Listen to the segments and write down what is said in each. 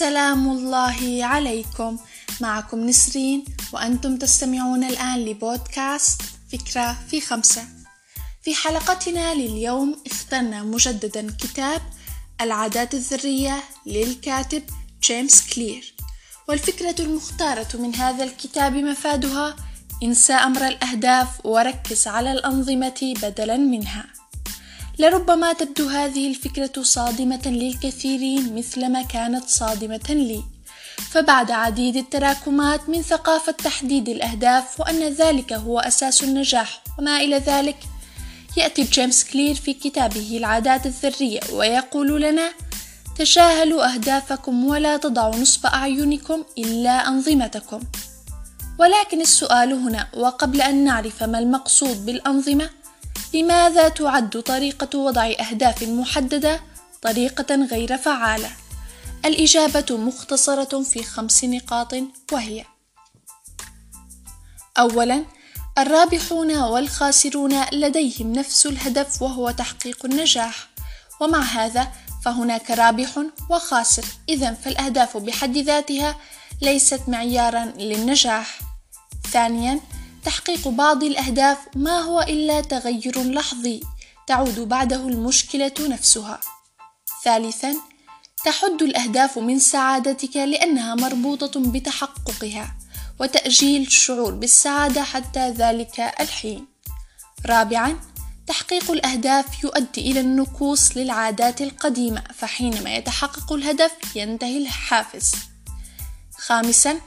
سلام الله عليكم. معكم نسرين وأنتم تستمعون الآن لبودكاست فكرة في خمسة. في حلقتنا لليوم اخترنا مجددا كتاب العادات الذرية للكاتب جيمس كلير. والفكرة المختارة من هذا الكتاب مفادها انسى أمر الأهداف وركز على الأنظمة بدلا منها. لربما تبدو هذه الفكرة صادمة للكثيرين مثلما كانت صادمة لي. فبعد عديد التراكمات من ثقافة تحديد الأهداف وأن ذلك هو أساس النجاح وما إلى ذلك يأتي جيمس كلير في كتابه العادات الذرية ويقول لنا تجاهلوا أهدافكم ولا تضعوا نصب أعينكم إلا أنظمتكم. ولكن السؤال هنا وقبل أن نعرف ما المقصود بالأنظمة لماذا تعد طريقة وضع أهداف محددة طريقة غير فعالة؟ الإجابة مختصرة في خمس نقاط وهي: أولاً الرابحون والخاسرون لديهم نفس الهدف وهو تحقيق النجاح، ومع هذا فهناك رابح وخاسر، إذا فالأهداف بحد ذاتها ليست معيارا للنجاح. ثانياً تحقيق بعض الأهداف ما هو إلا تغير لحظي تعود بعده المشكلة نفسها. ثالثا تحد الأهداف من سعادتك لأنها مربوطة بتحققها وتأجيل الشعور بالسعادة حتى ذلك الحين. رابعا تحقيق الأهداف يؤدي إلى النكوص للعادات القديمة فحينما يتحقق الهدف ينتهي الحافز. خامسا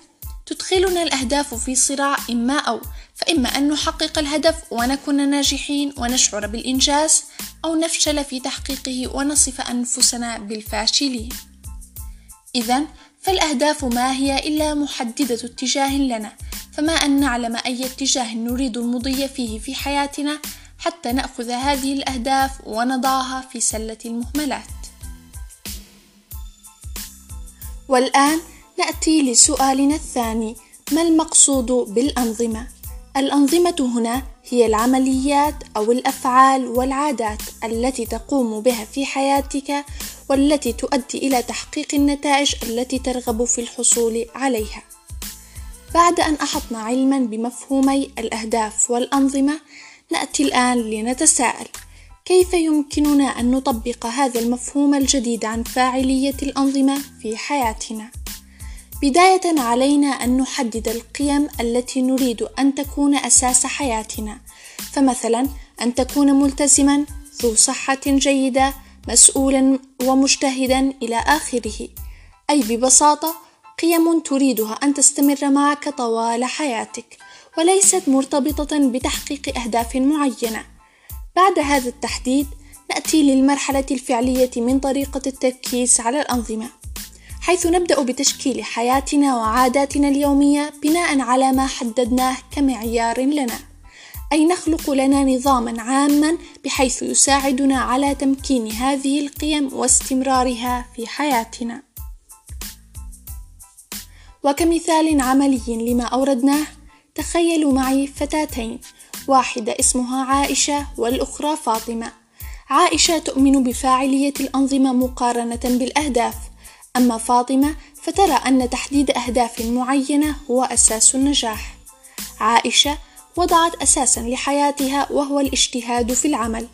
تدخلنا الأهداف في صراع إما أو فإما أن نحقق الهدف ونكون ناجحين ونشعر بالإنجاز أو نفشل في تحقيقه ونصف أنفسنا بالفاشلين. إذا فالأهداف ما هي إلا محددة اتجاه لنا، فما أن نعلم أي اتجاه نريد المضي فيه في حياتنا حتى نأخذ هذه الأهداف ونضعها في سلة المهملات. والآن نأتي لسؤالنا الثاني: ما المقصود بالأنظمة؟ الأنظمة هنا هي العمليات أو الأفعال والعادات التي تقوم بها في حياتك والتي تؤدي إلى تحقيق النتائج التي ترغب في الحصول عليها. بعد أن أحطنا علما بمفهومي الأهداف والأنظمة، نأتي الآن لنتساءل: كيف يمكننا أن نطبق هذا المفهوم الجديد عن فاعلية الأنظمة في حياتنا؟ بداية علينا أن نحدد القيم التي نريد أن تكون أساس حياتنا، فمثلا أن تكون ملتزما، ذو صحة جيدة، مسؤولا ومجتهدا إلى آخره، أي ببساطة قيم تريدها أن تستمر معك طوال حياتك، وليست مرتبطة بتحقيق أهداف معينة. بعد هذا التحديد، نأتي للمرحلة الفعلية من طريقة التركيز على الأنظمة. حيث نبدأ بتشكيل حياتنا وعاداتنا اليومية بناء على ما حددناه كمعيار لنا، أي نخلق لنا نظامًا عامًا بحيث يساعدنا على تمكين هذه القيم واستمرارها في حياتنا. وكمثال عملي لما أوردناه، تخيلوا معي فتاتين، واحدة اسمها عائشة والأخرى فاطمة. عائشة تؤمن بفاعلية الأنظمة مقارنة بالأهداف، أما فاطمة فترى أن تحديد أهداف معينة هو أساس النجاح. عائشة وضعت أساسا لحياتها وهو الاجتهاد في العمل،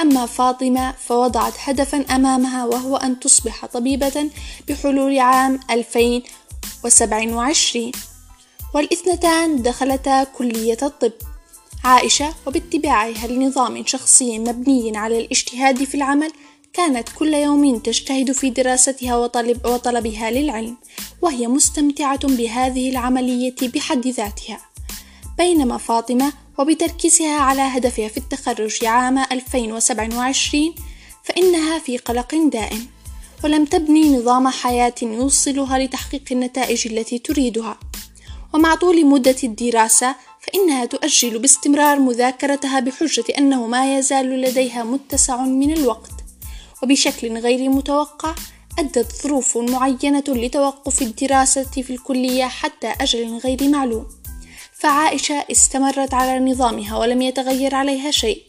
أما فاطمة فوضعت هدفا أمامها وهو أن تصبح طبيبة بحلول عام 2027 والإثنتان دخلتا كلية الطب. عائشة وباتباعها لنظام شخصي مبني على الاجتهاد في العمل كانت كل يوم تجتهد في دراستها وطلب وطلبها للعلم وهي مستمتعة بهذه العملية بحد ذاتها. بينما فاطمة وبتركيزها على هدفها في التخرج عام 2027 فإنها في قلق دائم ولم تبني نظام حياة يوصلها لتحقيق النتائج التي تريدها. ومع طول مدة الدراسة فإنها تؤجل باستمرار مذاكرتها بحجة أنه ما يزال لديها متسع من الوقت. وبشكل غير متوقع أدت ظروف معينة لتوقف الدراسة في الكلية حتى أجل غير معلوم. فعائشة استمرت على نظامها ولم يتغير عليها شيء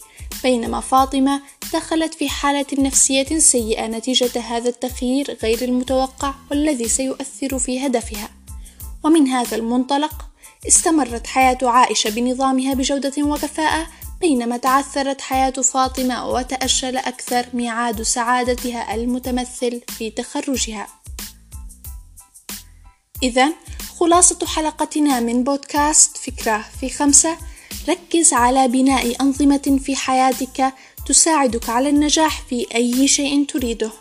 بينما فاطمة دخلت في حالة نفسية سيئة نتيجة هذا التغيير غير المتوقع والذي سيؤثر في هدفها. ومن هذا المنطلق استمرت حياة عائشة بنظامها بجودة وكفاءة بينما تعثرت حياة فاطمة وتأجل أكثر ميعاد سعادتها المتمثل في تخرجها. إذا خلاصة حلقتنا من بودكاست فكرة في خمسة ركز على بناء أنظمة في حياتك تساعدك على النجاح في أي شيء تريده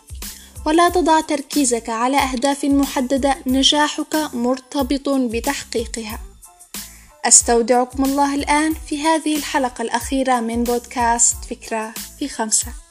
ولا تضع تركيزك على أهداف محددة نجاحك مرتبط بتحقيقها أستودعكم الله الآن في هذه الحلقة الأخيرة من بودكاست فكرة في خمسة.